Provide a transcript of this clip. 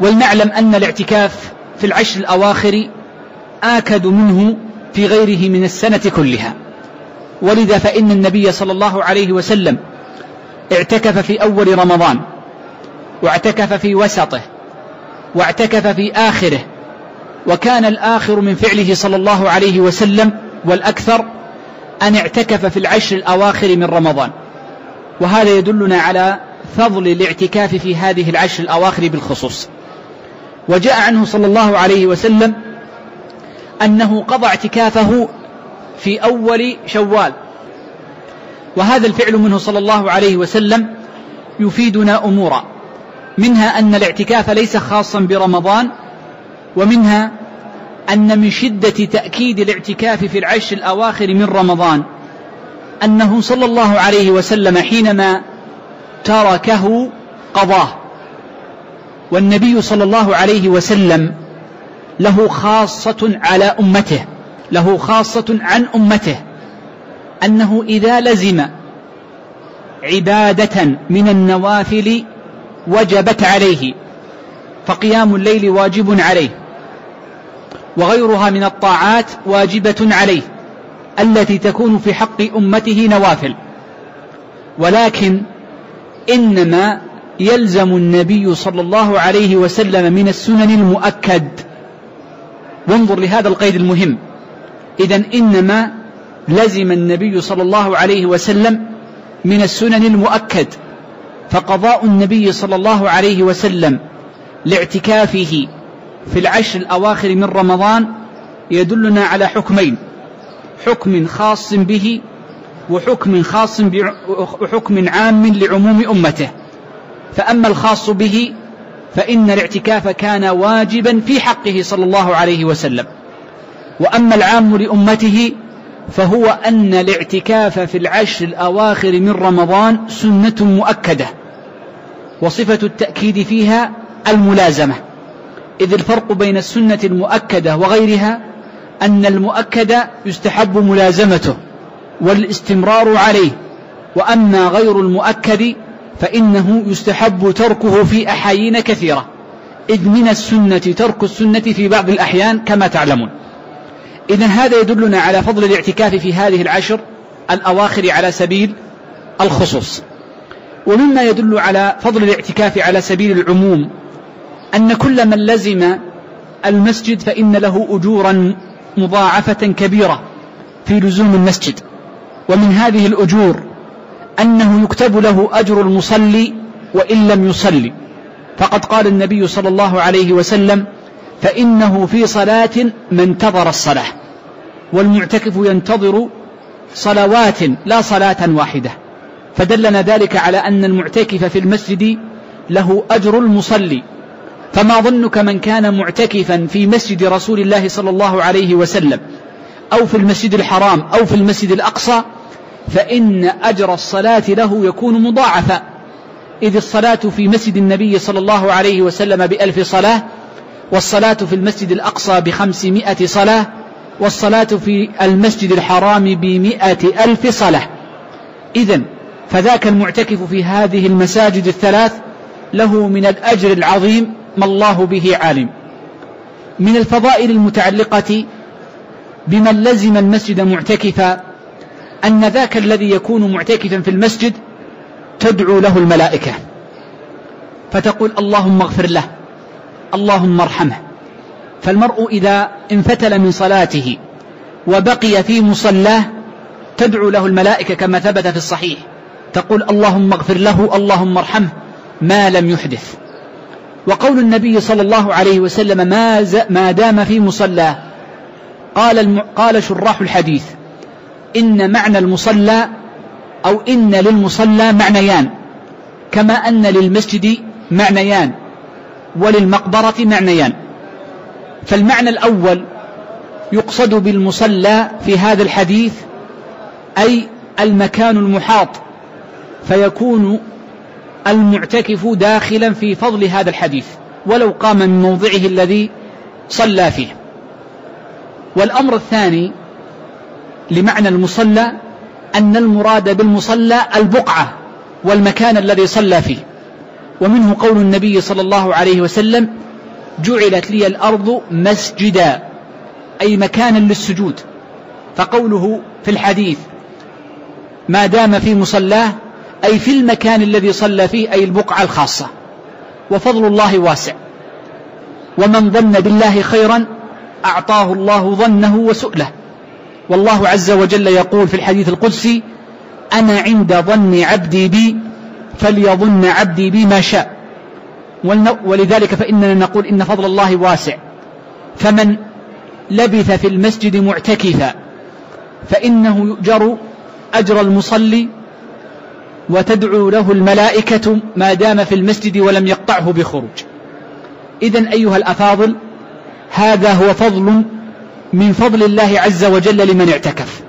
ولنعلم أن الاعتكاف في العشر الأواخر آكد منه في غيره من السنة كلها. ولذا فإن النبي صلى الله عليه وسلم اعتكف في أول رمضان واعتكف في وسطه واعتكف في آخره وكان الآخر من فعله صلى الله عليه وسلم والأكثر أن اعتكف في العشر الأواخر من رمضان. وهذا يدلنا على فضل الاعتكاف في هذه العشر الأواخر بالخصوص. وجاء عنه صلى الله عليه وسلم أنه قضى اعتكافه في أول شوال. وهذا الفعل منه صلى الله عليه وسلم يفيدنا أمورا. منها أن الاعتكاف ليس خاصا برمضان ومنها أن من شدة تأكيد الاعتكاف في العشر الأواخر من رمضان أنه صلى الله عليه وسلم حينما تركه قضاه. والنبي صلى الله عليه وسلم له خاصة على أمته له خاصة عن أمته أنه إذا لزم عبادة من النوافل وجبت عليه فقيام الليل واجب عليه وغيرها من الطاعات واجبة عليه التي تكون في حق أمته نوافل. ولكن إنما يلزم النبي صلى الله عليه وسلم من السنن المؤكد. وانظر لهذا القيد المهم. إذا إنما لزم النبي صلى الله عليه وسلم من السنن المؤكد. فقضاء النبي صلى الله عليه وسلم لاعتكافه في العشر الأواخر من رمضان يدلنا على حكمين. حكم خاص به وحكم خاص وحكم عام لعموم أمته. فأما الخاص به فإن الاعتكاف كان واجبا في حقه صلى الله عليه وسلم. وأما العام لأمته فهو أن الاعتكاف في العشر الأواخر من رمضان سنة مؤكدة وصفة التأكيد فيها الملازمة إذ الفرق بين السنة المؤكدة وغيرها أن المؤكد يستحب ملازمته والاستمرار عليه وأما غير المؤكد فإنه يستحب تركه في أحايين كثيرة. إذ من السنة ترك السنة في بعض الأحيان كما تعلمون. إذا هذا يدلنا على فضل الاعتكاف في هذه العشر الأواخر على سبيل الخصوص. ومما يدل على فضل الاعتكاف على سبيل العموم أن كل من لزم المسجد فإن له أجورا مضاعفة كبيرة في لزوم المسجد. ومن هذه الأجور أنه يكتب له أجر المصلي وإن لم يصلي. فقد قال النبي صلى الله عليه وسلم فإنه في صلاة ما انتظر الصلاة. والمعتكف ينتظر صلوات لا صلاة واحدة. فدلنا ذلك على أن المعتكف في المسجد له أجر المصلي. فما ظنك من كان معتكفا في مسجد رسول الله صلى الله عليه وسلم أو في المسجد الحرام أو في المسجد الأقصى فإن أجر الصلاة له يكون مضاعفا. إذ الصلاة في مسجد النبي صلى الله عليه وسلم بألف صلاة والصلاة في المسجد الأقصى بخمسمائة صلاة والصلاة في المسجد الحرام بمائة ألف صلاة. إذا فذاك المعتكف في هذه المساجد الثلاث له من الأجر العظيم ما الله به عالم. من الفضائل المتعلقة بمن لزم المسجد معتكفا أن ذاك الذي يكون معتكفا في المسجد تدعو له الملائكة. فتقول اللهم اغفر له اللهم ارحمه. فالمرء إذا انفتل من صلاته وبقي في مصلاه تدعو له الملائكة كما ثبت في الصحيح. تقول اللهم اغفر له اللهم ارحمه. ما لم يحدث. وقول النبي صلى الله عليه وسلم ما, ما دام في مصلاه. قال. قال شراح الحديث. إن معنى المصلى أو إن للمصلى معنيان كما أن للمسجد معنيان وللمقبرة معنيان. فالمعنى الأول يقصد بالمصلى في هذا الحديث أي المكان المحاط فيكون المعتكف داخلا في فضل هذا الحديث ولو قام من موضعه الذي صلى فيه. والأمر الثاني لمعنى المصلى أن المراد بالمصلى البقعة والمكان الذي صلى فيه. ومنه قول النبي صلى الله عليه وسلم جعلت لي الأرض مسجدا أي مكانا للسجود. فقوله في الحديث ما دام في مصلاه أي في المكان الذي صلى فيه أي البقعة الخاصة. وفضل الله واسع. ومن ظن بالله خيرا أعطاه الله ظنه وسؤله. والله عز وجل يقول في الحديث القدسي أنا عند ظن عبدي بي فليظن عبدي بي ما شاء. ولذلك فإننا نقول إن فضل الله واسع. فمن لبث في المسجد معتكفا فإنه يؤجر أجر المصلي وتدعو له الملائكة ما دام في المسجد ولم يقطعه بخروج. إذا أيها الأفاضل هذا هو فضل من فضل الله عز وجل لمن اعتكف.